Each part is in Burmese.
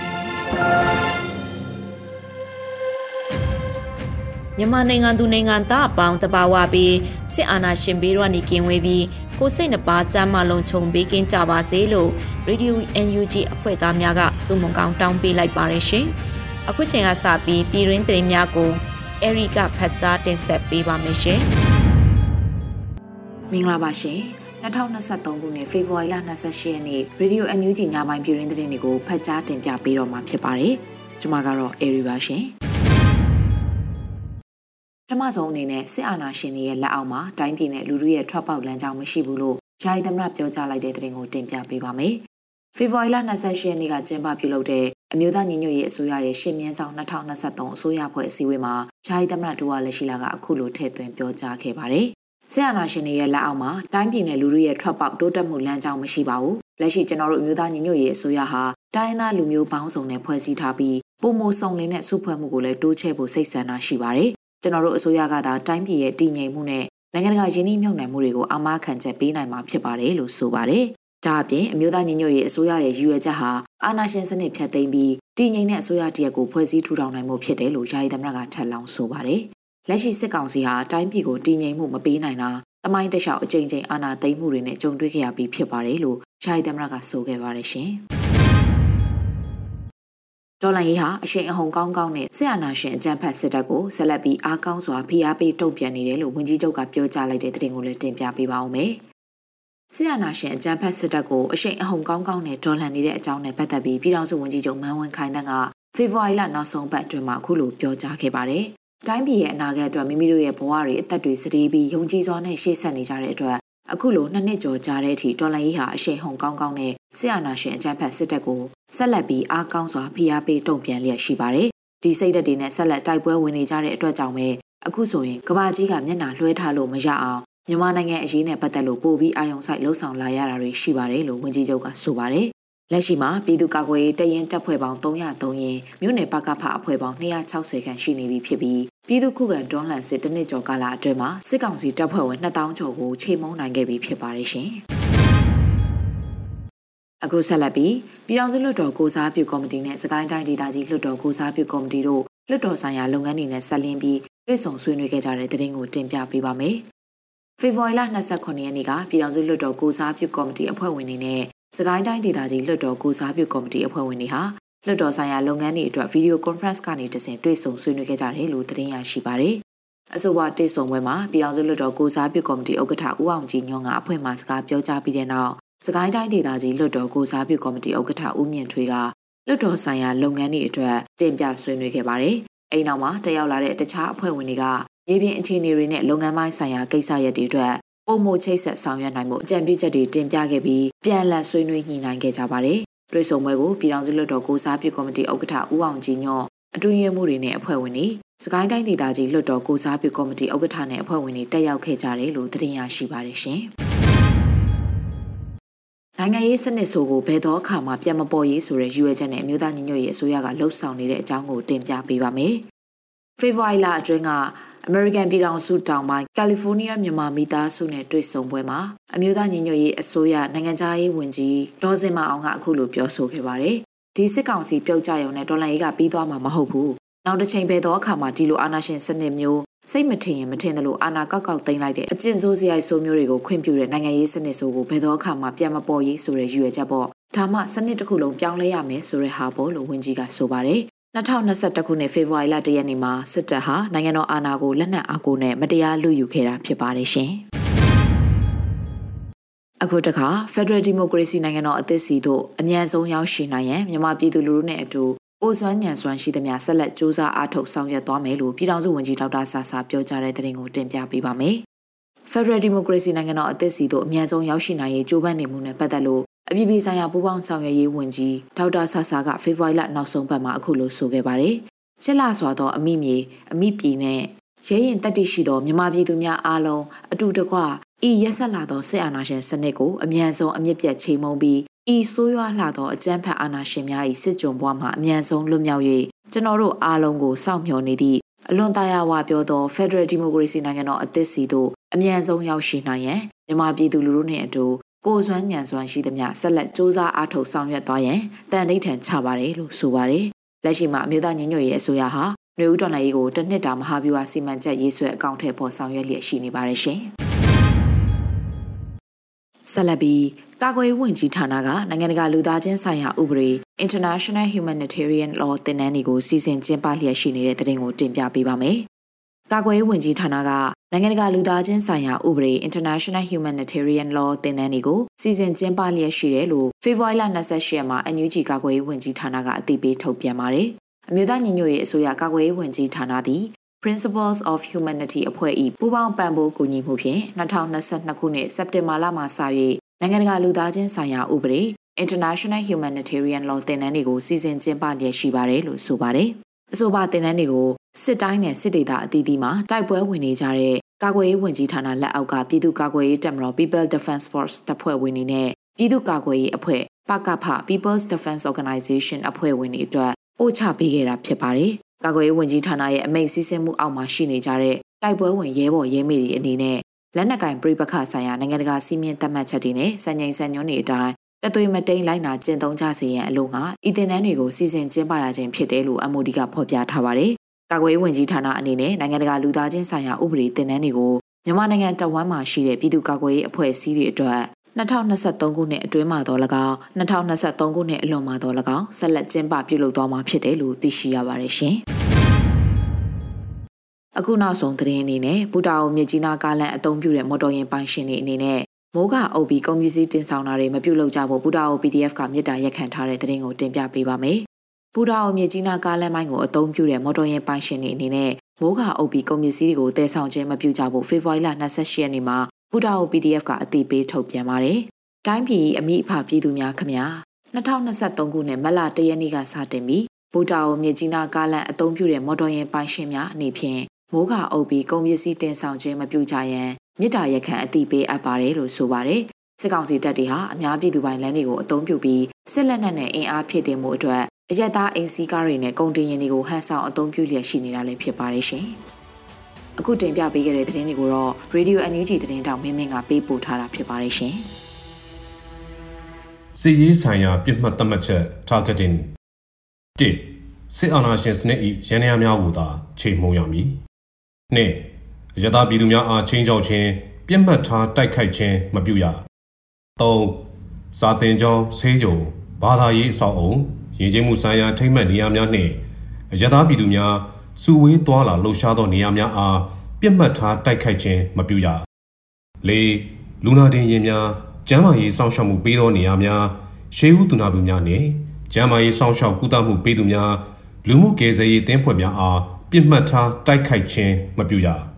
ပြီ မြန်မာနိုင်ငံသူနိုင်ငံသားအပေါင်းတဘာဝပြီးစစ်အာဏာရှင်ဘေးကနေကင်းဝေးပြီးကိုစိတ်နှပါကြမ်းမလုံးခြုံပေးကင်းကြပါစေလို့ Radio NUG အဖွဲ့သားများကစုမုံကောင်းတောင်းပေးလိုက်ပါတယ်ရှင်။အခုချိန်ကစပြီးပြည်ရင်းသတင်းများကိုအရီကဖတ်ကြားတင်ဆက်ပေးပါမယ်ရှင်။မင်္ဂလာပါရှင်။ 2023ခုနှစ်ဖေဖော်ဝါရီလ28ရက်နေ့ Radio NUG ညပိုင်းပြည်ရင်းသတင်းတွေကိုဖတ်ကြားတင်ပြပေးတော့မှာဖြစ်ပါတယ်။ကျွန်မကတော့အေရီပါရှင်။ပထမဆုံးအနေနဲ့စစ်အာဏာရှင်တွေရဲ့လက်အောက်မှာတိုင်းပြည်နဲ့လူလူရဲ့ထွက်ပေါက်လမ်းကြောင်းမရှိဘူးလို့ယာယီသမရပြောကြားလိုက်တဲ့သတင်းကိုတင်ပြပေးပါမယ်။ဖေဖော်ဝါရီလ28ရက်နေ့ကကျင်းပပြုလုပ်တဲ့အမျိုးသားညီညွတ်ရေးအစိုးရရဲ့ရှင်းမြန်းဆောင်2023အစိုးရဖွဲ့အစည်းအဝေးမှာယာယီသမရဒူဝါလက်ရှိလာကအခုလိုထည့်သွင်းပြောကြားခဲ့ပါတယ်။ ဆရာနာရှင်တွေရဲ့လက်အောက်မှာတိုင်းပြည်နယ်လူတွေရဲ့ထွက်ပေါက်တိုးတက်မှုလမ်းကြောင်းမရှိပါဘူး။လက်ရှိကျွန်တော်တို့အမျိုးသားညီညွတ်ရေးအစိုးရဟာတိုင်းသားလူမျိုးပေါင်းစုံနဲ့ဖွဲ့စည်းထားပြီးပုံမိုစုံလင်းတဲ့စုဖွဲ့မှုကိုလည်းတိုးချဲ့ဖို့စိတ်ဆန္ဒရှိပါတယ်။ကျွန်တော်တို့အစိုးရကသာတိုင်းပြည်ရဲ့တည်ငြိမ်မှုနဲ့နိုင်ငံတကာယင်းနှိမ့်မြုပ်နှံမှုတွေကိုအမားခံချက်ပေးနိုင်မှာဖြစ်ပါတယ်လို့ဆိုပါတယ်။ဒါအပြင်အမျိုးသားညီညွတ်ရေးအစိုးရရဲ့ရည်ရွယ်ချက်ဟာအာဏာရှင်စနစ်ဖြတ်သိမ်းပြီးတည်ငြိမ်တဲ့အစိုးရတရက်ကိုဖွဲ့စည်းထူထောင်နိုင်မှုဖြစ်တယ်လို့ယာယီသမရကထပ်လောင်းဆိုပါတယ်။ လက်ရှိစစ်ကောင်စီဟာတိုင်းပြည်ကိုတည်ငြိမ်မှုမပေးနိုင်တာတမိုင်းတလျှောက်အကြိမ်ကြိမ်အာဏာသိမ်းမှုတွေနဲ့ကြုံတွေ့ခဲ့ရပြီးဖြစ်ပါတယ်လို့ရှားသမရကဆိုခဲ့ပါတယ်ရှင်။ဒေါ်လာရေးဟာအရှိန်အဟုန်ကောင်းကောင်းနဲ့စစ်အာဏာရှင်အကြမ်းဖက်စစ်တပ်ကိုဆက်လက်ပြီးအားကောင်းစွာဖိအားပေးတုံ့ပြန်နေတယ်လို့ဝန်ကြီးချုပ်ကပြောကြားလိုက်တဲ့သတင်းကိုလည်းတင်ပြပေးပါဦးမယ်။ဆီယနာရှင်အကြံဖက်စစ်တပ်ကိုအရှိန်အဟုန်ကောင်းကောင်းနဲ့ဒေါ်လန်နေတဲ့အကြောင်းနဲ့ပတ်သက်ပြီးပြည်ထောင်စုဝန်ကြီးချုပ်မန်ဝင်းခိုင်တန်းကဖေဖော်ဝါရီလနောက်ဆုံးပတ်အတွင်းမှာအခုလိုပြောကြားခဲ့ပါတယ် တိုင်းပြည်ရဲ့အနာဂတ်အတွက်မိမိတို့ရဲ့ဘဝတွေအသက်တွေစတေးပြီးယုံကြည်စွာနဲ့ရှေ့ဆက်နေကြတဲ့အတွက်အခုလိုနှစ်နှစ်ကျော်ကြာတဲ့အထိတော်လိုင်းရေးဟာအရှိန်ဟုန်ကောင်းကောင်းနဲ့ဆရာနာရှင်အကြံဖတ်စစ်တပ်ကိုဆက်လက်ပြီးအားကောင်းစွာဖိအားပေးတုံ့ပြန်လျက်ရှိပါတယ်။ဒီစိတ်ဓာတ်တွေနဲ့ဆက်လက်တိုက်ပွဲဝင်နေကြတဲ့အတွက်ကြောင့်ပဲအခုဆိုရင်ကဘာကြီးကမျက်နှာလွှဲထားလို့မရအောင်မြန်မာနိုင်ငံအရေးနဲ့ပတ်သက်လို့ပို့ပြီးအာရုံစိုက်လှုံ့ဆော်လာရတာတွေရှိပါတယ်လို့ဝန်ကြီးချုပ်ကဆိုပါတယ်လက်ရှိမှာပြည်သူ့ကာကွယ်ရေးတရင်တပ်ဖွဲ့ပေါင်း303ရင်မြို့နယ်ပကဖအဖွဲ့ပေါင်း260ခန့်ရှိနေပြီဖြစ်ပြီး ပြည်သူ့ခုခံတွန်းလှန်စစ်တနစ်ကျော်ကာလအတွင်းမှာစစ်ကောင်စီတပ်ဖွဲ့ဝင်2000ကျော်ကိုချိန်မုံနိုင်ခဲ့ပြီဖြစ်ပါတယ်ရှင်။အခုဆက်လက်ပြီးပြည်ထောင်စုလွှတ်တော်ကိုစားပြုကော်မတီနဲ့စကိုင်းတိုင်းဒေသကြီးလွှတ်တော်ကိုစားပြုကော်မတီတို့လွှတ်တော်ဆိုင်ရာလုပ်ငန်းတွေနဲ့ဆက်လင်းပြီးတွေ့ဆုံဆွေးနွေးခဲ့ကြတဲ့တဲ့တင်ကိုတင်ပြပေးပါမယ်။ဖေဖော်ဝါရီလ29ရက်နေ့ကပြည်ထောင်စုလွှတ်တော်ကိုစားပြုကော်မတီအဖွဲ့ဝင်တွေနဲ့စကိုင်းတိုင်းဒေသကြီးလွှတ်တော်ကိုစားပြုကော်မတီအဖွဲ့ဝင်တွေဟာ လွှတ်တော်ဆိုင်ရာလုပ်ငန်းတွေအတွက်ဗီဒီယိုကွန်ဖရင့်ကနေတဆင့်တွေ့ဆုံဆွေးနွေးခဲ့ကြတယ်လို့သတင်းရရှိပါတယ်။အဆိုပါတွေ့ဆုံပွဲမှာပြည်ထောင်စုလွှတ်တော်ကိုစားပြုကော်မတီဥက္ကဋ္ဌဦးအောင်ကြည်ညွန့်ကအဖွဲ့မှစကားပြောကြားပြီးတဲ့နောက်စကိုင်းတိုင်းဒေသကြီးလွှတ်တော်ကိုစားပြုကော်မတီဥက္ကဋ္ဌဦးမြင့်ထွေးကလွှတ်တော်ဆိုင်ရာလုပ်ငန်းတွေအတွက်တင်ပြဆွေးနွေးခဲ့ပါတယ်။အဲဒီနောက်မှာတက်ရောက်လာတဲ့တခြားအဖွဲ့ဝင်တွေကမြေပြင်အခြေအနေတွေနဲ့လုပ်ငန်းပိုင်းဆိုင်ရာကိစ္စရပ်တွေအတွက်ပုံမှုချိတ်ဆက်ဆောင်ရွက်နိုင်မှုအကြံပြုချက်တွေတင်ပြခဲ့ပြီးပြန်လည်ဆွေးနွေးညှိနှိုင်းခဲ့ကြပါတယ်။ တွေ့ဆုံပွဲကိုပြည်ထောင်စုလွှတ်တော်ကိုစားပြုကော်မတီဥက္ကဋ္ဌဦးအောင်ကြည်ညော့အတွင်းရေးမှုတွေနဲ့အဖွဲ့ဝင်တွေစကိုင်းတိုင်းဒေသကြီးလွှတ်တော်ကိုစားပြုကော်မတီဥက္ကဋ္ဌနဲ့အဖွဲ့ဝင်တွေတက်ရောက်ခဲ့ကြတယ်လို့သတင်းရရှိပါတယ်ရှင်။နိုင်ငံရေးစနစ်ဆိုကိုဘယ်သောအခါမှပြန်မပေါ်ရေးဆိုတဲ့ရည်ရွယ်ချက်နဲ့အမျိုးသားညီညွတ်ရေးအစိုးရကလှုံ့ဆော်နေတဲ့အကြောင်းကိုတင်ပြပေးပါမယ်။ဖေဖော်ဝါရီလအတွင်းက အမေရိကန်ပြည်ထောင်စုတောင်ပိုင်းကယ်လီဖိုးနီးယားမြန်မာမိသားစုနဲ့တွေ့ဆုံပွဲမှာအမျိုးသားညီညွတ်ရေးအစိုးရနိုင်ငံခြားရေးဝန်ကြီးဒေါ်စင်မအောင်ကအခုလိုပြောဆိုခဲ့ပါတယ်။ဒီစစ်ကောင်စီပြုတ်ကြရုံနဲ့ဒေါ်လာရေးကပြီးသွားမှာမဟုတ်ဘူး။နောက်တစ်ချိန်ပဲသောအခါမှာဒီလိုအာဏာရှင်စနစ်မျိုးစိတ်မထင်ရင်မထင်တယ်လို့အာနာကောက်ကောက်သိမ်းလိုက်တဲ့အကျင့်ဆိုးစရိုက်ဆိုးမျိုးတွေကိုခွင့်ပြုတဲ့နိုင်ငံရေးစနစ်ဆိုကိုဘယ်တော့အခါမှပြန်မပေါ်ရေးဆိုတဲ့ရည်ရွယ်ချက်ပေါ့ဒါမှစနစ်တစ်ခုလုံးပြောင်းလဲရမယ်ဆိုတဲ့ဟာပေါ့လို့ဝန်ကြီးကဆိုပါတယ် 2021ခုနှစ်ဖေဖော်ဝါရီလ1ရက်နေ့မှာစစ်တပ်ဟာနိုင်ငံတော်အာဏာကိုလက်နက်အားကိုနဲ့မတရားလူယူခဲ့တာဖြစ်ပါတယ်ရှင်။အခုတခါ Federal Democracy နိုင်ငံတော်အသစ်စီတို့အမြန်ဆုံးရောက်ရှိနိုင်ရန်မြန်မာပြည်သူလူထုနဲ့အတူကိုစွမ်းညံစွမ်းရှိသမျှဆက်လက်စ조사အားထုတ်ဆောင်ရွက်သွားမယ်လို့ပြည်ထောင်စုဝန်ကြီးဒေါက်တာဆာဆာပြောကြားတဲ့သတင်းကိုတင်ပြပေးပါမယ်။ Federal Democracy နိုင်ငံတော်အသစ်စီတို့အမြန်ဆုံးရောက်ရှိနိုင်ရေးကြိုးပမ်းနေမှုနဲ့ပတ်သက်လို့ အပြည်ပြည်ဆိုင်ရာပူးပေါင်းဆောင်ရွက်ရေးဝန်ကြီးဒေါက်တာဆာဆာကဖေဖော်ဝါရီလနောက်ဆုံးပတ်မှာအခုလိုဆိုခဲ့ပါတယ်။ချစ်လာစွာသောအမိမြေအမိပြည်နဲ့ရဲရင်တက်တိရှိသောမြန်မာပြည်သူများအားလုံးအတူတကွဤရက်ဆက်လာသောစစ်အာဏာရှင်စနစ်ကိုအမြန်ဆုံးအမြင့်ပြတ်ချိန်မုံပြီးဤဆိုးရွားလှသောအကြမ်းဖက်အာဏာရှင်များ၏စစ်ကြုံဘဝမှအမြန်ဆုံးလွတ်မြောက်၍ကျွန်တော်တို့အားလုံးကိုစောင့်မျှော်နေသည့်အလွန်တရာဝပြောသော Federal Democracy နိုင်ငံတော်အသစ်စီသို့အမြန်ဆုံးရောက်ရှိနိုင်ရန်မြန်မာပြည်သူလူထုနှင့်အတူ ကိုစွမ်းညံစွမ်းရှိသမျှဆက်လက်စ조사အားထုတ်ဆောင်ရွက်သွားရန်တန်ဋိဌံချပါတယ်လို့ဆိုပါတယ်။လက်ရှိမှာအမျိုးသားညီညွတ်ရေးအစိုးရဟာနှွေဦးတော်လှန်ရေးကိုတစ်နှစ်တာမဟာဗျူဟာစီမံချက်ရေးဆွဲအကောင့်ထဲပေါ်ဆောင်ရွက်လျက်ရှိနေပါတယ်ရှင်။ဆက်လက်ပြီးကာကွယ်ရေးဝန်ကြီးဌာနကနိုင်ငံတကာလူသားချင်းဆိုင်ရာဥပဒေ International Humanitarian Law သင်တန်းတွေကိုစီစဉ်ကျင်းပလျက်ရှိနေတဲ့သတင်းကိုတင်ပြပေးပါမယ်။ ကာကွယ်ရေးဝန်ကြီးဌာနကနိုင်ငံတကာလူသားချင်းဆိုင်ရာဥပဒေ International Humanitarian Law သင်တန်းတွေကိုစီစဉ်ကျင်းပလျက်ရှိတယ်လို့ဖေဖော်ဝါရီလ28ရက်မှာ NUG ကာကွယ်ရေးဝန်ကြီးဌာနကအသိပေးထုတ်ပြန်ပါတယ်။အမျိုးသားညီညွတ်ရေးအစိုးရကာကွယ်ရေးဝန်ကြီးဌာနသည် Principles of Humanity အဖွဲ့၏ပူးပေါင်းပံ့ပိုးကူညီမှုဖြင့်2022ခုနှစ်စက်တင်ဘာလမှစ၍နိုင်ငံတကာလူသားချင်းဆိုင်ရာဥပဒေ International Humanitarian Law သင်တန်းတွေကိုစီစဉ်ကျင်းပလျက်ရှိပါတယ်လို့ဆိုပါတယ်။အဆိုပါသင်တန်းတွေကို စစ်တိုင်းနဲ့စစ်ဒေသအသီးသီးမှာတိုက်ပွဲဝင်နေကြတဲ့ကာကွယ်ရေးဝန်ကြီးဌာနလက်အောက်ကပြည်သူ့ကာကွယ်ရေးတပ်မတော် People Defense Force တပ်ဖွဲ့ဝင်တွေနဲ့ပြည်သူ့ကာကွယ်ရေးအဖွဲ့ပကဖ People's Defense Organization အဖွဲ့ဝင်တွေအတွက်ပို့ချပေးခဲ့တာဖြစ်ပါတယ်။ကာကွယ်ရေးဝန်ကြီးဌာနရဲ့အမိန့်စီးဆင်းမှုအောက်မှာရှိနေကြတဲ့တိုက်ပွဲဝင်ရဲဘော်ရဲမေတွေအနေနဲ့လက်နက်ကင်ပြိပခဆိုင်ရာနိုင်ငံတကာစီးမြင့်သတ်မှတ်ချက်တွေနဲ့စံချိန်စံညွှန်းတွေအတိုင်းတသွေးမတိန်လိုက်နာကျင့်သုံးကြစေရန်အလို့ငါဤတင်နန်းတွေကိုစီစဉ်ကျင်းပရခြင်းဖြစ်တယ်လို့ MOD ကဖော်ပြထားပါတယ်။ ကာကွယ်ရေးဝန်ကြီးဌာနအနေနဲ့နိုင်ငံတကာလူသားချင်းဆိုင်ရာဥပဒေတင်နန်းတွေကိုမြန်မာနိုင်ငံတဝမ်းမှာရှိတဲ့ပြည်သူ့ကာကွယ်ရေးအဖွဲ့အစည်းတွေအတွက်2023ခုနှစ်အတွင်းမှာတော့၎င်း2023ခုနှစ်အလွန်မှာတော့၎င်းဆက်လက်ကျင်းပပြုလုပ်သွားမှာဖြစ်တယ်လို့သိရှိရပါတယ်ရှင်။အခုနောက်ဆုံးသတင်းအနေနဲ့ဘူတာအိုမြကြီးနားကားလန်အသုံးပြုတဲ့မော်တော်ယာဉ်ပိုင်ရှင်တွေအနေနဲ့မိုးကအုပ်ပြီးကုန်ပစ္စည်းတင်ဆောင်တာတွေမပြုလုပ်ကြဖို့ဘူတာအို PDF ကမြစ်တာရက်ခံထားတဲ့သတင်းကိုတင်ပြပေးပါမယ်။ ဘူတာအိုမြကြီးနားကားလန်မိုင်းကိုအသုံးပြုတဲ့မော်တော်ယာဉ်ပိုင်ရှင်တွေအနေနဲ့မိုးကအုပ်ပြီးကုန်ပစ္စည်းတွေကိုတည်ဆောင်ခြင်းမပြုကြဖို့ဖေဖော်ဝါရီလ28ရက်နေ့မှာပူတာအို PDF ကအသိပေးထုတ်ပြန်ပါတယ်။တိုင်းပြည်အမိအဖပြည်သူများခမညာ2023ခုနှစ်မတ်လ1ရက်နေ့ကစတင်ပြီးပူတာအိုမြကြီးနားကားလန်အသုံးပြုတဲ့မော်တော်ယာဉ်ပိုင်ရှင်များအနေဖြင့်မိုးကအုပ်ပြီးကုန်ပစ္စည်းတင်ဆောင်ခြင်းမပြုကြရန်မြစ်တာရက်ခံအသိပေးအပ်ပါတယ်လို့ဆိုပါတယ်။စစ်ကောင်စီတပ်တွေဟာအများပြည်သူပိုင်လမ်းတွေကိုအသုံးပြုပြီးစစ်လက်နက်နဲ့အင်အားဖြစ်တင်မှုအတွက် အရက်သားအိမ်စီးကားတွေနဲ့ကုန်တင်ယာဉ်တွေကိုဟန်ဆောင်အသုံးပြုလျက်ရှိနေတာလည်းဖြစ်ပါတယ်ရှင်။အခုတင်ပြပေးခဲ့တဲ့သတင်းတွေကိုတော့ Radio NUG သတင်းတောင်မင်းမင်းကပေးပို့ထားတာဖြစ်ပါတယ်ရှင်။စီရေးဆိုင်ရာပြစ်မှတ်သတ်မှတ်ချက် targeting 1စစ်အာဏာရှင်စနစ်၏ရန်ရာများကိုသာချိန်မှုံရမည်။2ရသပြည်သူများအားချင်းချောက်ခြင်းပြစ်မှတ်ထားတိုက်ခိုက်ခြင်းမပြုရ။3စာတင်ကျောင်းဆေးရုံဘာသာရေးအဆောက်အုံ ရည်ကျင်းမှုဆိုင်ရာထိမ့်မှတ်နေရာများနှင့်ရသပြည်သူများစုဝေးသွားလာလှုပ်ရှားသောနေရာများအားပြစ်မှတ်ထားတိုက်ခိုက်ခြင်းမပြုရ။၄လူနာတင်ရင်များကျန်းမာရေးစောင့်ရှောက်မှုပေးသောနေရာများရှေးဦးသူနာပြုများနှင့်ကျန်းမာရေးစောင့်ရှောက်ကုသမှုပေးသူများလူမှုကယ်ဆယ်ရေးတင်းဖွဲ့များအားပြစ်မှတ်ထားတိုက်ခိုက်ခြင်းမပြုရ။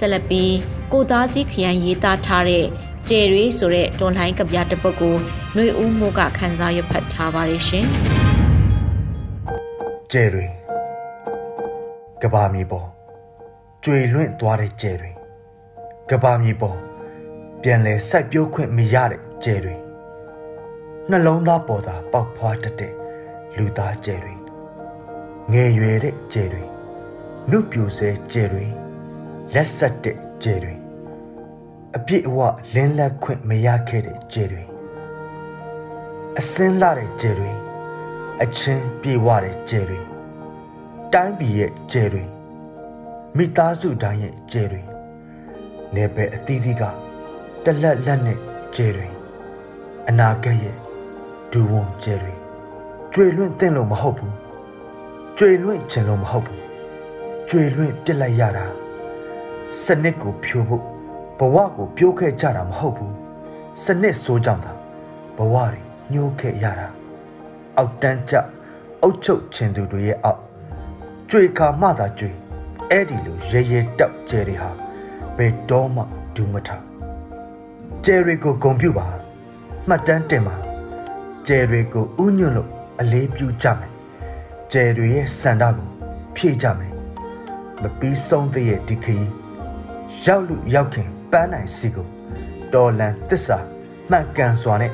ဆက်လက်ပြီးကိုသားကြီးခရိုင်ရေးသားထားတဲ့ကျယ်ရီဆိုတဲ့တွန်လှိုင်းကပြတပုတ်ကိုຫນွေဦးမိုးကခန်းစားရဖတ်ထားပါတယ်ရှင်ကျယ်ရီကဘာမီပေါ်ကျွေလွင့်သွားတဲ့ကျယ်ရီကဘာမီပေါ်ပြန်လဲစိုက်ပျိုးခွင့်မရတဲ့ကျယ်ရီနှလုံးသားပေါ်သာပေါက်ဖွားတတ်တဲ့လူသားကျယ်ရီငယ်ရွယ်တဲ့ကျယ်ရီနှုတ်ပြူစဲကျယ်ရီ လက်ဆက်တဲ့ကျယ်ရီအပြည့်အဝလင်းလက်ခွင့်မရခဲ့တဲ့ကျဲတွေအစင်းလာတဲ့ကျဲတွေအချင်းပြေဝတဲ့ကျဲတွေတိုင်းပြည်ရဲ့ကျဲတွေမိသားစုတိုင်းရဲ့ကျဲတွေနေပယ်အသီးသီးကတလက်လက်နဲ့ကျဲတွေအနာဂတ်ရဲ့ဒူဝန်ကျဲတွေကျွေလွင့်တဲ့လို့မဟုတ်ဘူးကျွေလွင့်ချင်လို့မဟုတ်ဘူးကျွေလွင့်ပြစ်လိုက်ရတာ စနစ်ကိုဖြိုးဖို့ဘဝကိုပြိုးခဲ့ကြတာမဟုတ်ဘူးစနစ်ဆိုးကြောင့်သာဘဝတွေညှိုးခဲ့ရတာအောက်တန်းကျအုတ်ချုပ်ချင်သူတွေရဲ့အောက်ကြွေခါမှသာကြွေအဲ့ဒီလိုရဲရဲတောက်ကျဲတွေဟာဘယ်တော့မှဒူးမထကျဲတွေကိုဂုံပြုပါမှတ်တမ်းတင်ပါကျဲတွေကိုဥညွတ်လို့အလေးပြုကြမယ်ကျဲတွေရဲ့စန္ဒကိုဖြည့်ကြမယ်မပြီးဆုံးသေးရဲ့ဒီခရီး ရောက်လူရောက်ခင်ပန်းနိုင်စီကိုတော်လန်တစ္ဆာမှန်ကန်စွာနဲ့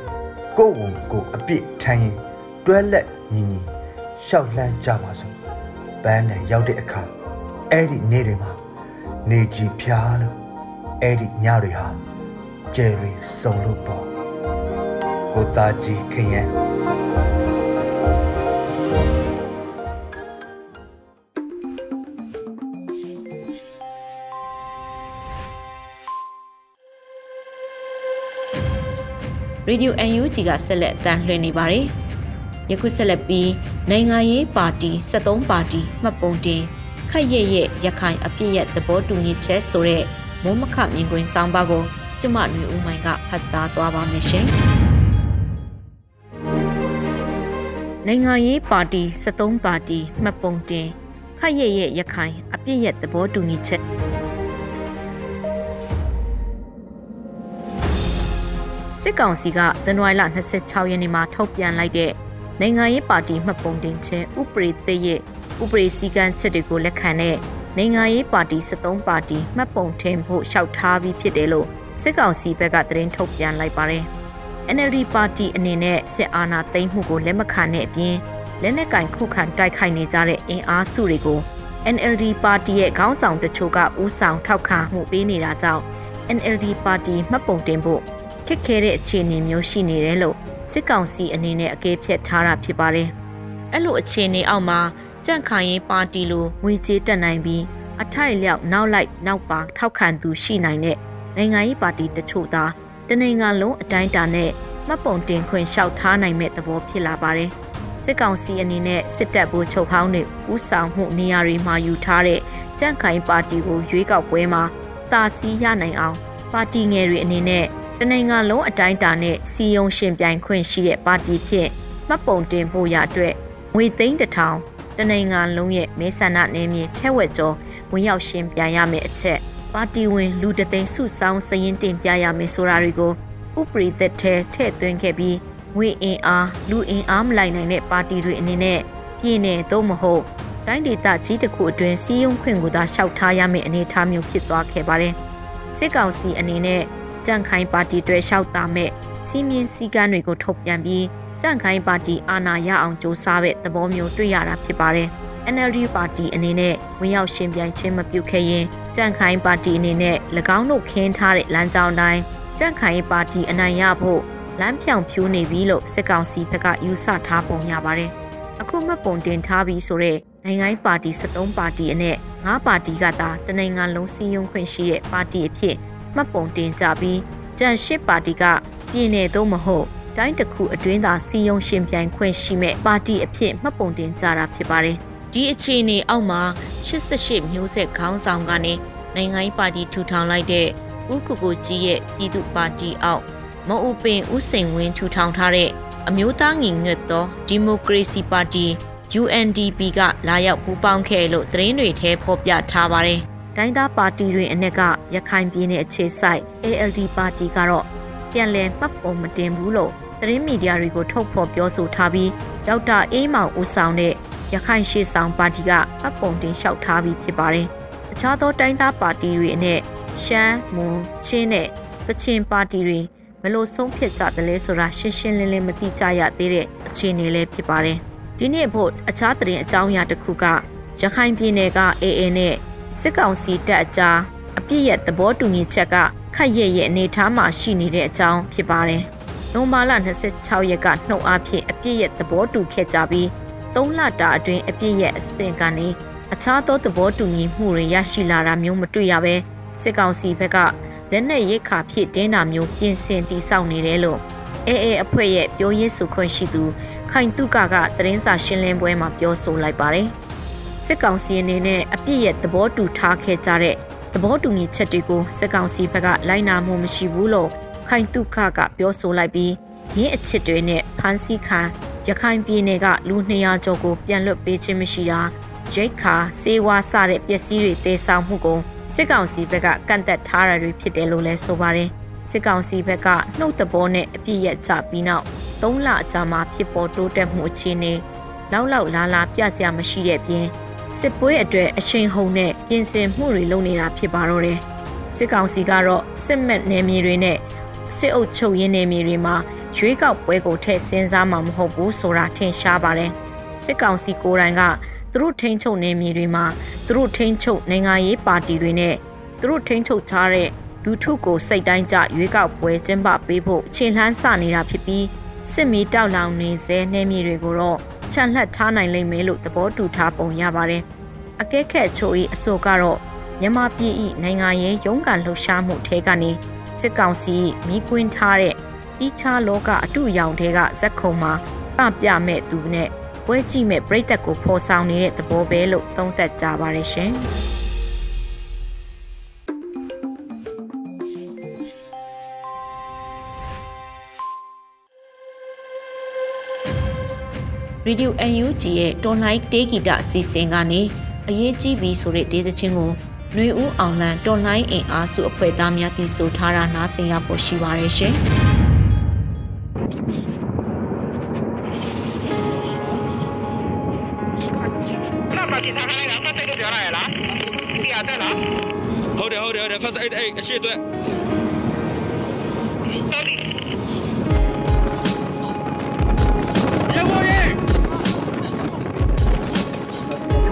ကိုယ်ဝန်ကိုအပြစ်ထမ်းရင်တွဲလက်ညီညီရှောက်လှမ်းကြပါစို့ပန်းနိုင်ရောက်တဲ့အခါအဲ့ဒီနေ့တွေမှာနေကြီးဖျားလို့အဲ့ဒီညတွေဟာကျယ်ရီစုံလို့ပေါ့ကိုသားကြီးခရင် ရေဒီယို UNG ကဆက်လက်အသံလွှင့်နေပါတယ်။ယခုဆက်လက်ပြီးနိုင်ငံရေးပါတီ73ပါတီမှတ်ပုံတင်ခက်ရဲ့ရဲ့ရခိုင်အပြည့်ရဲ့သဘောတူညီချက်ဆိုတဲ့မုံမခမြင်ကွင်းဆောင်ပါကိုကျမຫນွေဦးမိုင်ကဖတ်ကြားသွားပါမယ်ရှင်။နိုင်ငံရေးပါတီ73ပါတီမှတ်ပုံတင်ခက်ရဲ့ရဲ့ရခိုင်အပြည့်ရဲ့သဘောတူညီချက် စစ်ကောင်စီကဇန်နဝါရီလ26ရက်နေ့မှာထုတ်ပြန်လိုက်တဲ့နိုင်ငံရေးပါတီမှတ်ပုံတင်ခြင်းဥပဒေသစ်ရဲ့ဥပဒေစည်းကမ်းချက်တွေကိုလက်ခံတဲ့နိုင်ငံရေးပါတီ73ပါတီမှတ်ပုံတင်ဖို့လျှောက်ထားပြီးဖြစ်တယ်လို့စစ်ကောင်စီဘက်ကသတင်းထုတ်ပြန်လိုက်ပါတယ်။ NLD ပါတီအနေနဲ့စစ်အာဏာသိမ်းမှုကိုလက်မခံတဲ့အပြင်လက်နက်ကင်ခုခံတိုက်ခိုက်နေကြတဲ့အင်အားစုတွေကို NLD ပါတီရဲ့ခေါင်းဆောင်တချို့ကဥဆောင်ထောက်ခံမှုပေးနေတာကြောင့် NLD ပါတီမှတ်ပုံတင်ဖို့ ခက်ခဲတဲ့အခြေအနေမျိုးရှိနေတယ်လို့စစ်ကောင်စီအနေနဲ့အကဲဖြတ်ထားတာဖြစ်ပါတယ်။အဲ့လိုအခြေအနေအောက်မှာကြန့်ခိုင်ရေးပါတီလိုငွေကြေးတက်နိုင်ပြီးအထိုက်လျောက်နောက်လိုက်နောက်ပါထောက်ခံသူရှိနိုင်တဲ့နိုင်ငံရေးပါတီတချို့သာတနိုင်ငံလုံးအတိုင်းအတာနဲ့မှတ်ပုံတင်ခွင့်လျှောက်ထားနိုင်မဲ့သဘောဖြစ်လာပါတယ်။စစ်ကောင်စီအနေနဲ့စစ်တပ်ဘိုးချုပ်ဟောင်းတွေဥဆောင်မှုနေရာတွေမှာယူထားတဲ့ကြန့်ခိုင်ပါတီကိုရွေးကောက်ပွဲမှာတာစီရနိုင်အောင်ပါတီငယ်တွေအနေနဲ့ တနိုင်ငံလုံးအတိုင်းအတာနဲ့စီယုံရှင်ပြိုင်ခွင့်ရှိတဲ့ပါတီဖြစ်မှတ်ပုံတင်ဖို့ရအတွက်ငွေသိန်းတစ်ထောင်တနိုင်ငံလုံးရဲ့မဲဆန္ဒနယ်မြေထဲဝက်ကျော်ဝင်ရောက်ရှင်ပြိုင်ရမယ့်အချက်ပါတီဝင်လူတသိန်းစုဆောင်စရင်တင်ပြရမယ်ဆိုတာတွေကိုဥပရိသက်ထဲထည့်သွင်းခဲ့ပြီးငွေအင်အားလူအင်အားမလိုက်နိုင်တဲ့ပါတီတွေအနေနဲ့ပြည်내သို့မဟုတ်တိုင်းဒေသကြီးတစ်ခုအတွင်းစီးရုံခွင့်ကိုသာလျှောက်ထားရမယ့်အနေအထားမျိုးဖြစ်သွားခဲ့ပါတယ်စစ်ကောင်စီအနေနဲ့ ကြန့်ခိုင်ပါတီတွေလျှောက်တာမဲ့စီမင်းစည်းကမ်းတွေကိုထုတ်ပြန်ပြီးကြန့်ခိုင်ပါတီအာဏာရအောင်စ조사တဲ့သဘောမျိုးတွေ့ရတာဖြစ်ပါတယ်။ NLD ပါတီအနေနဲ့ဝင်ရောက်ရှင်ပြိုင်ခြင်းမပြုခဲ့ရင်ကြန့်ခိုင်ပါတီအနေနဲ့၎င်းတို့ခင်းထားတဲ့လမ်းကြောင်းတိုင်းကြန့်ခိုင်ပါတီအနိုင်ရဖို့လမ်းဖြောင်ဖြိုးနေပြီလို့စစ်ကောင်စီဘက်ကယူဆထားပုံရပါတယ်။အခုမှတ်ပုံတင်ထားပြီးဆိုတဲ့နိုင်ငံပါတီ73ပါတီအနက်9ပါတီကသာတနိုင်ငံလုံးစီယုံခွင့်ရှိတဲ့ပါတီအဖြစ် မှတ်ပုံတင်ကြပြီးကြံရှစ်ပါတီကပြည်내သို့မဟုတ်တိုင်းတစ်ခုအတွင်းသာစီယုံရှင်ပြိုင်ခွင့်ရှိမဲ့ပါတီအဖြစ်မှတ်ပုံတင်ကြတာဖြစ်ပါတယ်။ဒီအခြေအနေအောက်မှာ88မျိုးဆက်ခေါင်းဆောင်ကနေနိုင်ငံရေးပါတီထူထောင်လိုက်တဲ့ဦးကိုကိုကြီးရဲ့ပြည်သူ့ပါတီအောက်မအူပင်ဦးစိန်ဝင်းထူထောင်ထားတဲ့အမျိုးသားညီညွတ်သောဒီမိုကရေစီပါတီ UNDP ကလာရောက်ပူးပေါင်းခဲ့လို့သတင်းတွေထဲဖော်ပြထားပါတယ်။ တိုင်းသားပါတီတွေအနက်ကရခိုင်ပြည်နယ်အခြေစိုက် ALD ပါတီကတော့ပြန်လည်ပတ်ပုံမတင်ဘူးလို့သတင်းမီဒီယာတွေကိုထုတ်ဖော်ပြောဆိုထားပြီးဒေါက်တာအေးမောင်ဦးဆောင်တဲ့ရခိုင်ရှေ့ဆောင်ပါတီကပတ်ပုံတင်လျှောက်ထားပြီးဖြစ်ပါတယ်။အခြားသောတိုင်းသားပါတီတွေအနက်ရှမ်းမွန်ချင်းနဲ့ကချင်ပါတီတွေဘလို့ဆုံးဖြတ်ကြတယ်လဲဆိုတာရှင်းရှင်းလင်းလင်းမသိကြရသေးတဲ့အခြေအနေလေးဖြစ်ပါတယ်။ဒီနေ့ဖို့အခြားသတင်းအကြောင်းအရာတစ်ခုကရခိုင်ပြည်နယ်က AA နဲ့ စစ်ကောင်စီတပ်အကြားအပြစ်ရဲ့သဘောတူညီချက်ကခက်ရဲ့ရဲ့အနေအထားမှာရှိနေတဲ့အကြောင်းဖြစ်ပါတယ်။ဘနိုမာလာ26ရက်ကနှုတ်အားဖြင့်အပြည့်ရဲ့သဘောတူခဲ့ကြပြီး3လတာအတွင်းအပြည့်ရဲ့အစတင်ကနေအခြားသောသဘောတူညီမှုတွေရရှိလာတာမျိုးမတွေ့ရဘဲစစ်ကောင်စီဘက်ကလက်နက်ရိတ်ခါဖြစ်တင်းတာမျိုးပြင်ဆင်တိစောက်နေတယ်လို့အေအေအဖွဲ့ရဲ့ပြောရေးဆိုခွင့်ရှိသူခိုင်တုကကသတင်းစာရှင်းလင်းပွဲမှာပြောဆိုလိုက်ပါတယ် စစ်ကောင်စီအနေနဲ့အပြစ်ရဲ့သဘောတူထားခဲ့ကြတဲ့သဘောတူညီချက်တွေကိုစစ်ကောင်စီဘက်ကလိုက်နာမှုမရှိဘူးလို့ခိုင်တုခကပြောဆိုလိုက်ပြီးရင်းအချစ်တွေနဲ့ဖမ်းဆီးခံရခိုင်ပြည်နယ်ကလူ200ကျော်ကိုပြန်လွတ်ပေးခြင်းမရှိတာရိတ်ခါစေဝါစတဲ့ပစ္စည်းတွေတေဆောင်မှုကိုစစ်ကောင်စီဘက်ကကန့်သက်ထားတာတွေဖြစ်တယ်လို့လည်းဆိုပါတယ်စစ်ကောင်စီဘက်ကနှုတ်တဘောနဲ့အပြစ်ရချပြီးနောက်၃လအကြာမှာဖြစ်ပေါ်တိုးတက်မှုအခြေအနေလောက်လောက်လာလာပြစရာမရှိတဲ့ပြင် စစ်ပွဲအတွက်အချိန်ဟုန်နဲ့ပြင်ဆင်မှုတွေလုပ်နေတာဖြစ်ပါတော့တယ်စစ်ကောင်စီကတော့စစ်မှတ်နယ်မြေတွေနဲ့စစ်အုပ်ချုပ်ရေးနယ်မြေတွေမှာရွေးကောက်ပွဲကိုထည့်စဉ်းစားမှာမဟုတ်ဘူးဆိုတာထင်ရှားပါတယ်စစ်ကောင်စီကိုယ်တိုင်ကသူတို့ထိန်းချုပ်နေမြေတွေမှာသူတို့ထိန်းချုပ်နိုင်ငံရေးပါတီတွေနဲ့သူတို့ထိန်းချုပ်ထားတဲ့လူထုကိုစိတ်တိုင်းကြရွေးကောက်ပွဲကျင်းပပေးဖို့ခြေလှမ်းစနေတာဖြစ်ပြီးစစ်မီတောက်လောင်နေစေနေမြေတွေကိုတော့ ချန်လှပ်ထားနိုင်လိမ့်မယ်လို့သဘောတူထားပုံရပါတယ်။အကဲခက်ချို၏အဆိုကတော့မြန်မာပြည်၏နိုင်ငံရေးရုန်းကန်လှုပ်ရှားမှုထဲကနေစစ်ကောင်စီမိကွင်းထားတဲ့တီးခြားလောကအတူရောင်တွေကဇက်ခုံမှာပပြမဲ့သူနဲ့ပွဲကြည့်မဲ့ပြိသက်ကိုဖော်ဆောင်နေတဲ့သဘောပဲလို့သုံးသပ်ကြပါရရှင်။ Radio UNG ရဲ့ Online တေးဂီတအစီအစဉ်ကနေအရေးကြီးပြီဆိုတဲ့ဒေသချင်းကိုနှွေဦးအောင်လန် Online အင်အားစုအဖွဲ့သားများတည်ဆိုထားတာနားဆင်ရဖို့ရှိပါရဲ့ရှင်။ဟုတ်တယ်ဟုတ်တယ်ဟုတ်တယ် first aid အဲ့အရှိအတွက်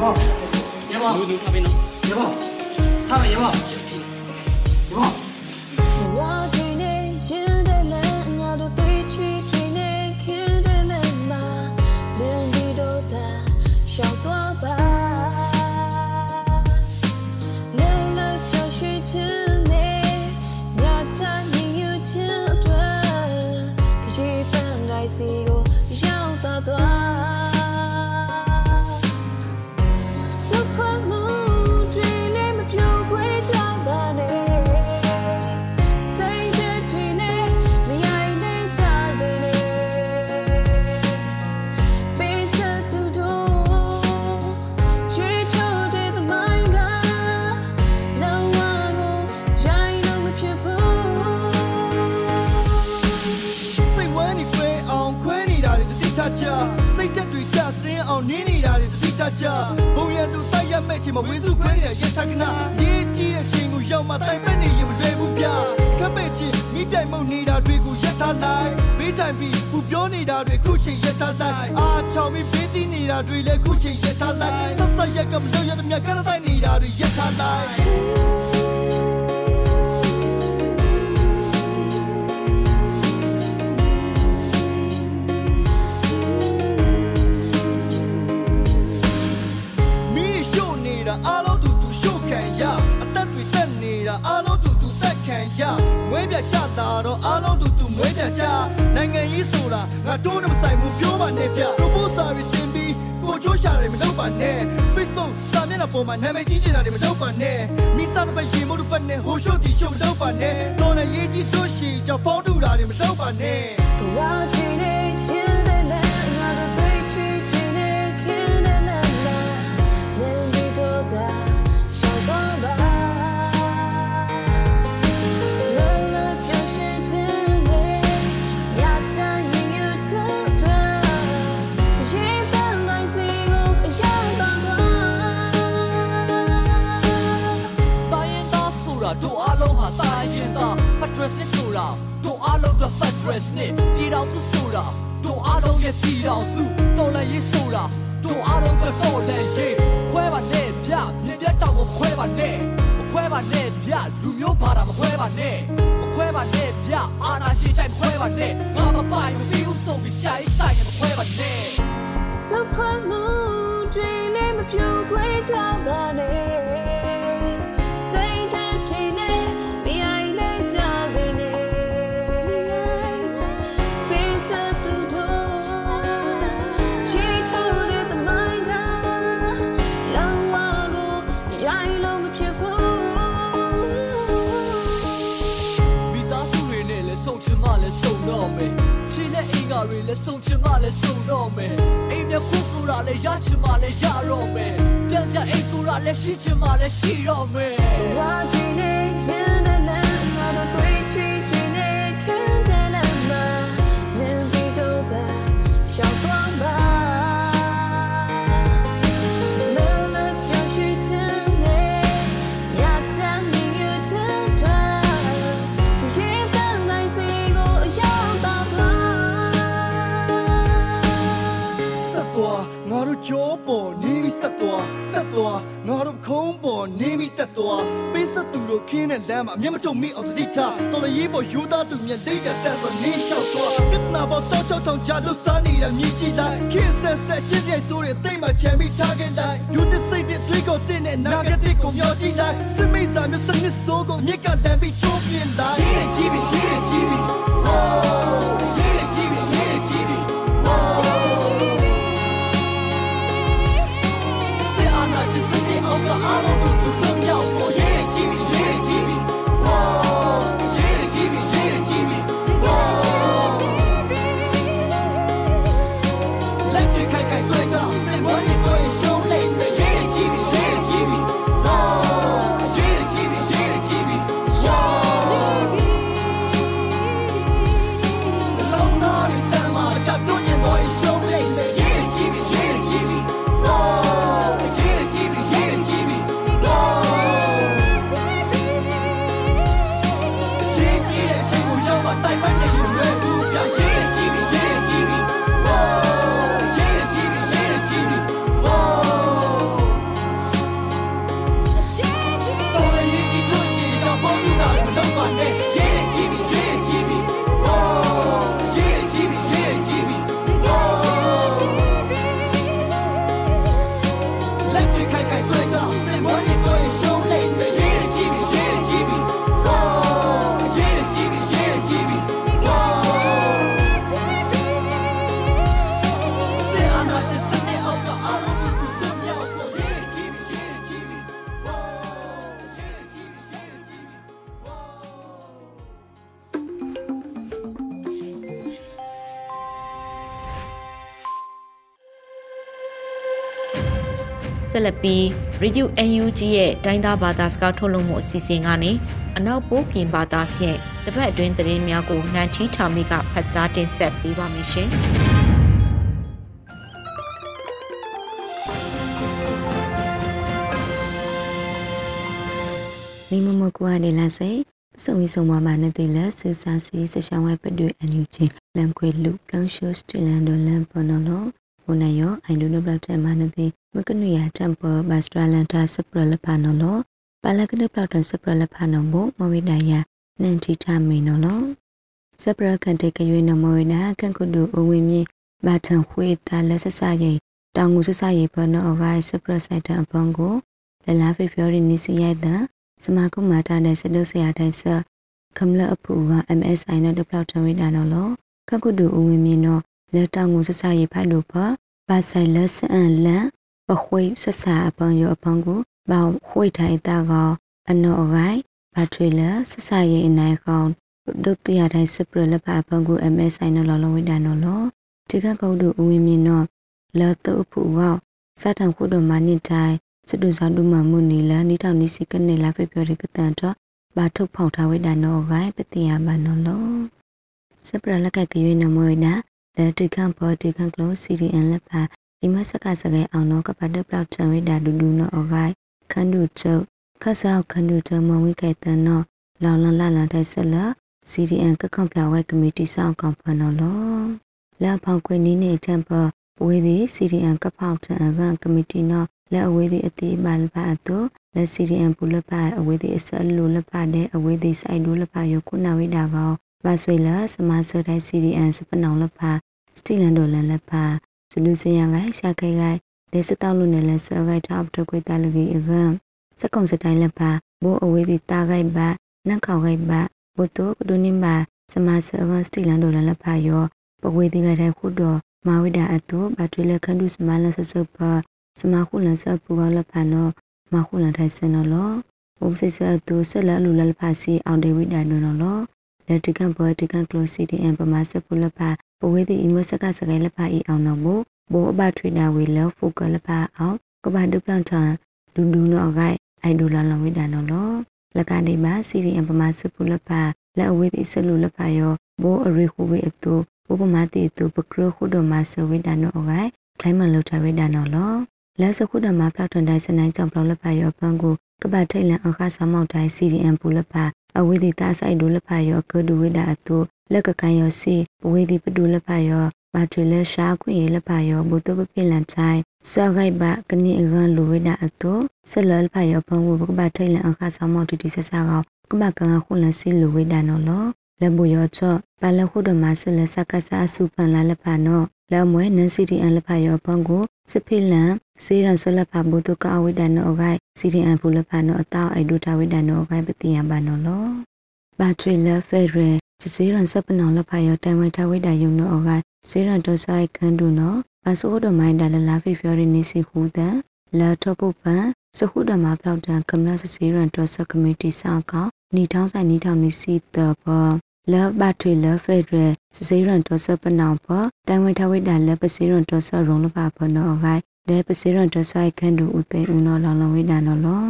ရပါရပါလူလူခပ်ပြီးနော်ရ မဲ့ချိန်မှာဝေစုခွဲနေတဲ့ရထကနာရေးကြီးတဲ့ချိန်ကိုရောက်မှတိုင်ပက်နေရင်မလွယ်ဘူးဗျကပ်ပဲ့ချင်းမိတိုင်မုံနေတာတွေကိုရက်ထားလိုက်ဘေးတိုင်ပြီးပူပြောနေတာတွေခုချိန်ရက်ထားလိုက်အာချောင်ပြီးဘေးတီးနေတာတွေလည်းခုချိန်ရက်ထားလိုက်ဆက်ဆက်ရက်ကမလို့ရတဲ့မြတ်ကတဲ့နေတာတွေရက်ထားလိုက် မွေးပြချလာတော့အားလုံးတူတူမွေးပြချနိုင်ငံရေးဆိုတာငါတို့နဲ့မဆိုင်ဘူးပြောပါနဲ့ဗျ proposal တွေတင်ပြီးကိုချိုးရှာတယ်မလုပ်ပါနဲ့ Facebook စာမျက်နှာပေါ်မှာနာမည်ကြီးချင်တာတွေမလုပ်ပါနဲ့မိစားတစ်ပတ်ရင်မို့တစ်ပတ်နဲ့ဟိုရှုပ်တီရှုပ်မလုပ်ပါနဲ့တော်လည်းရေးကြီးဆိုရှီကြောင့်ဖုန်းတူတာတွေမလုပ်ပါနဲ့ဘ ဝချင်းနေရှင်က Federal နဲ့ပြည်တော်စုဆိုတာတို့အားလုံးရဲ့ပြည်တော်စုတော်လည်းရေးဆိုတာတို့အားလုံးကတော်လည်းရေးခွဲပါနဲ့ဗျမြင်ပြတ်တော့မခွဲပါနဲ့မခွဲပါနဲ့ဗျလူမျိုးဘာသာမခွဲပါနဲ့မခွဲပါနဲ့ဗျအာနာရှိချိုင်ခွဲပါနဲ့ငါမမိုင်မပြီးဘူးဆုံးပြီးရှာရေးဆိုင်ရမခွဲပါနဲ့စဖမှုတွေလည်းမပြိုခွဲကြပါနဲ့ လည်းဆုံချင်မှလည်းဆုံတော့မယ်အိမ်မြခွန်းဆိုတာလည်းရချင်မှလည်းရတော့မယ်ပြန်ကြအိမ်ဆိုတာလည်းရှိချင်မှလည်းရှိတော့မယ် မ်းမှာအမျက်မထုတ်မိအောင်သတိထားတော်လည်းရေးပေါ်ယူသားသူမြက်လိတ်တဲ့တက်ဆိုနေလျှောက်သွားပြဿနာပေါ်တောက်ချောက်ထောင်ကြလို့စားနေတဲ့မြည်ကြည့်လိုက်ခင်းဆက်ဆက်ချင်းချင်းဆိုတဲ့တိတ်မှချမ်းပြီးထားခဲ့လိုက်ယူတဲ့စိတ်တဲ့တွေးကိုတင်းတဲ့နာဂတိကိုမျောကြည့်လိုက်စမိတ်စာမျိုးစနစ်စိုးကိုမြက်ကလမ်းပြီးချိုးပြလိုက်ရေးကြည့်ပြီးရေးကြည့်ပြီး လက်ပြီး Radio UNG ရဲ့ဒိုင်းသားဘာသာစကားထုတ်လွှင့်မှုအစီအစဉ်ကနေအနောက်ပိုးပြင်ဘာသာဖြင့်တပတ်အတွင်းသတင်းများကိုနန်ထီထာမီကဖတ်ကြားတင်ဆက်ပေးပါမယ်ရှင်။နေမမကွာနေလာစေပစုံဝီဆုံမမနဲ့တေလဆူစာစီစရှောင်းဝဲပတွေ့အန်ယူချင်းလန်ခွေလူပလန်ရှိုးစတလန်ဒိုလန်ပနော် လောဘုန်နယောအိုင်ဒိုနိုဘလောက်တဲ့မနတိမကနွေရတမ်ပဘတ်စထရလန်တာစပရလဖာနော်လောပါလကနပလောက်တစပရလဖာနော်ဘမဝိဒယာနန်တီတာမီနော်လောစပရကန်တေကရွေးနော်မဝိနာကန်ကုဒူအဝင်းမြေဘာထန်ခွေတာလက်ဆဆရဲ့တောင်ငူဆဆရဲ့ဘနော်အဂိုင်းစပရဆိုင်တအပန်ကိုလလာဖေဖော်ရီနီစီရိုက်တာစမကုမာတာနဲ့စဒုဆရာတိုင်းဆခမလအဖူက MSI နဲ့ဒပလောက်ထဝိဒါနော်လောခကုတူဦးဝင်းမြင့်တော့ လက်တောင်ကိုဆဆရေးဖိုက်လို့ပါဘာဆိုင်လက်ဆန်လန်ပခွေဆဆာအပန်ရောအပန်ကိုဘောင်ခွေထိုင်တာကအနော်အဂိုင်းဘာထွေလဆဆရေးအနိုင်ကောင်းဒုတိယတိုင်းစပရလပအပန်ကို MSI နဲ့လောလောဝိဒါနော်လောဒီကကုတူဦးဝင်းမြင့်တော့လက်တုအဖူကစတံခုတော်မနစ်တိုင်းစတုဇောင်းဒုမမှုနီလာနီတောင်နီစီကနေလာဖေပြောရကတန်တော့ဘာထုတ်ဖောက်ထားဝိဒါနောဂိုင်းပတိယမနောလောစပရလက်ကကရွေးနမွေနာ လက်တိကံပေါ်တိကံကလော CDN လက်ပါဒီမစကစကဲအောင်နောကပတ်တပလောက်ချံဝိဒါဒူဒူနောအဂိုင်းခန္ဓုချုပ်ခဆောက်ခန္ဓုတမဝိကဲတန်နောလောင်လန်လာလာတဲ့ဆက်လာ CDN ကကံပလာဝဲကမတီဆောင်ကောင်ဖနောလောလက်ဖောက်ခွေနီးနေတမ်ပဝေဒီ CDN ကဖောက်တန်အကကမတီနောလက်အဝေးသည်အတိပါလပါအတုလက် CDN ပူလပါအဝေးသည်အစလူလပါတဲ့အဝေးသည်စိုက်ဒူလပါယခုနာဝိဒါကော ဘာဆွေလာစမဆဒိုင် CDN စပနောင်လဖာစတီလန်ဒိုလန်လဖာစလူစရန်ကရှာခဲကဒေစတောက်လူနယ်လဆောဂိုက်ထောက်တကွေတလကြီးအကံစကုံစတိုင်းလဖာဘိုးအဝေးစီတာဂိုက်ဘနန့်ခေါဂိုက်ဘဘုတုပဒုနိမစမဆဂစတီလန်ဒိုလန်လဖာယောပဝေတိကတဲ့ခုတော်မာဝိဒအတုဘတ်ထရီလခန္ဒုစမလဆဆပစမခုလဆပူကောလဖာနောမခုလထိုင်စနလောဘုံစိစတုဆက်လလူလလဖာစီအောင်ဒေဝိဒနနောလော လက်တကန်ဘောတကန်ကလိုစီတီအမ်ပမာစပူလဖာပဝေတိအမစကစကဲလဖာဤအောင်နောဘဘိုအဘထွေနာဝေလဖုကလဖာအောင်ကဘာဒုပလန်ချာဒူဒူနောဂိုက်အိုင်ဒူလာလဝိဒနောလောလကနေမှာစီရီအမ်ပမာစပူလဖာလက်အဝေတိဆလူလဖာယောဘိုအရိခုဝေအတုဘုပမာတိတုပကရခုဒမဆဝိဒနောဂိုက်ခိုင်မလုထဝိဒနောလောလက်စခုဒမဖလောက်ထွန်တိုင်းစနိုင်ကြောင့်ဖလောက်လဖာယောပန်းကိုကပတ်ထိတ်လန်အခါဆောင်မောက်တိုင်း CDM ပူလဖာ အဝိသီတာဆိုင်ဒုလဖာယောကဒုဝိဒအတုလက်ကကန်ယောစီပဝေတိပဒုလဖာယောမာထွေလက်ရှာခွင့်ရလဖာယောဘုတုပပိလန်ချိုင်စောဂိုက်ဘကနိအကန်လူဝိဒအတုဆက်လလဖာယောဖုံဝကပတ်ထိတ်လန်အခါဆောင်မောက်တီတီဆက်စားကောကမကန်ခုလစီလူဝိဒနောလောလဘူယောချော့ပါလခုဒမဆလစကဆာစုပန်လာလဖာနောလမွဲနန်စီတီအန်လဖာယောပန်ကို စဖိလန်စေရန်ဆလဖာဘုတုကအဝိဒနောဂိုင်စီတီအန်ဖူလဖာနောအတောအိုက်ဒူတာဝိဒနောဂိုင်ပတိယဘာနောလောဘာထရီလဖဲရဲစစေရန်စပနောလဖာယောတိုင်ဝိထဝိဒယုံနောဂိုင်စေရန်တောဆိုင်ခန်ဒူနောဘာဆိုဒမိုင်းဒါလလာဖေဖျော်ရီနေစီခူဒန်လာထောပုပန်စခုဒမဖလောက်တန်ကမ္လစစေရန်တောဆကမတီဆောက်ကောနီထောင်းဆိုင်နီထောင်းနေစီတဘော လဘတ်ထွေလဖက်ရစစေရန်တောဆပနောင်ဖတိုင်ဝိထဝိဒလပစေရန်တောဆရုံလပဖနောဂိုင်လေပစေရန်တောဆိုင်ခန်ဒူဥတေဥနောလောင်လောင်ဝိဒနောလော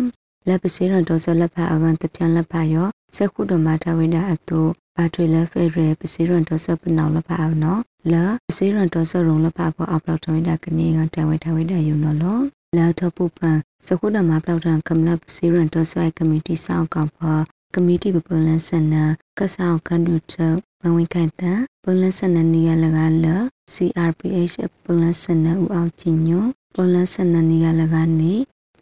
လက်ပစေရန်တောဆလဖအကန်တပြန်လဖယောစခုဒမထဝိဒအတုဘာထွေလဖက်ရပစေရန်တောဆပနောင်လဖအောင်နောလပစေရန်တောဆရုံလဖဖောအောက်လောက်ထဝိဒကနေကတိုင်ဝိထဝိဒယုံနောလောလာထပုပန်စခုဒမပလောက်တန်ကမ္လပစေရန်တောဆိုင်ကမတီဆောက်ကောင်ဖော ကမတီပပလန်စနာကဆောက်ကန်ဒုချမဝင်ခိုင်တပလန်စနနီယလကလ CRPH ပလန်စနဦးအောင်ချညိုပလန်စနနီယလကနေ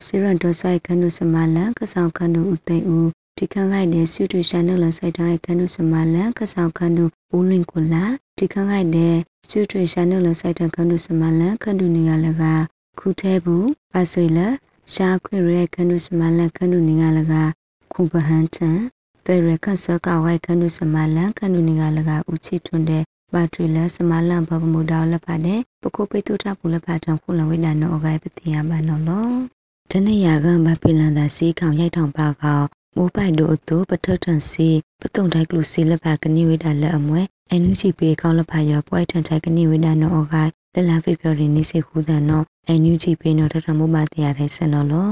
စေရန်ဒေါ်ဆိုင်ခန္ဓုစမလန်ကဆောက်ခန္ဓုဥသိဦးဒီခန့်လိုက်တဲ့ဆွတူရှာနုလဆိုင်တိုင်းခန္ဓုစမလန်ကဆောက်ခန္ဓုဦးလင်ကိုလာဒီခန့်လိုက်တဲ့ဆွတူရှာနုလဆိုင်တိုင်းခန္ဓုစမလန်ခန္ဓုနေရလကခုထဲဘူးပါဆွေလရှာခွေရဲခန္ဓုစမလန်ခန္ဓုနေရလက ခုပဟန်တန်ပေရခဆကဝိုင်ခန္ဓုစမလန်ခန္ဓုနေကလကဥချီထွန်းတဲ့ပါထရီလစမလန်ဘဘမူဒေါလဖာတဲ့ပကုပိတုထပူလဖာတံခုလဝိဒါနောဂိုင်ပတိယဘာနောလောတနေ့ရကမပိလန်သာစီခေါင်ရိုက်ထောင်ပါကောမိုးပိုက်တို့အတူပထထန်စီပတုံတိုက်ကလူစီလဖာကနိဝိဒါလက်အမွဲအန်ယူချီပေကောင်းလဖာရပွဲထန်ထိုက်ကနိဝိဒါနောဂိုင်လလာဖေပြော်ရီနေစီခုဒန်နောအန်ယူချီပေနောထထမိုးမတရားတဲ့ဆန်နောလော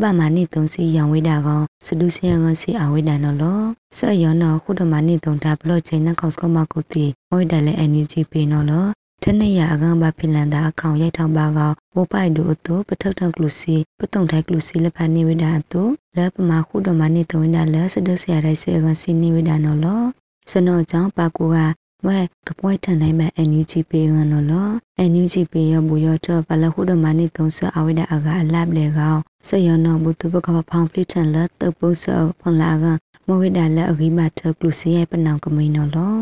ပပမာနိသုံးစီရောင်ဝိဒါကောင်စလူစီယံကစီအဝိဒါနော်လောဆက်ရောနော်ခုဒမနိသုံးတာဘလော့ချင်းနကောက်စကမကုတိဝိဒါလေအန်ယူဂျီပေနော်လောတနေ့ရအကံဘာဖိလန်တာအခေါင်ရိုက်ထောင်ပါကောင်မိုပိုက်ဒူအတူပထောက်ထောက်ကလူစီပတုံထိုက်ကလူစီလက်ဖာနေဝိဒါအတူလက်ပမာခုဒမနိသုံးတာလက်စဒဆရာရိုက်စေကစီနေဝိဒါနော်လောစနောကြောင့်ပါကူက ဝဲကပွဲထန်နိုင်မဲ့ NUG ပေးငနော်လော NUG ပေးရဘူရတော့ဘလခုဒမနိသုံးဆအဝိဒအကအလပ်လေကောင်စရနောဘူတုဘကဖောင်ဖလစ်ထန်လက်တပုဆဖန်လာကမဝိဒလက်အဂိမထကလူစီရဲ့ပနောင်ကမိနော်လော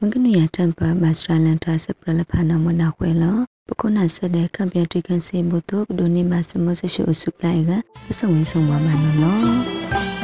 မကနုရတမ်ပါမစထရလန်တာစပရလဖနာမနာခွဲလောပကုနာဆက်တဲ့ကံပြတိကန်စီဘုတုကဒိုနီမစမဆရှုအစုပလိုက်ကပစုံဝင်းဆုံးပါမနော်လော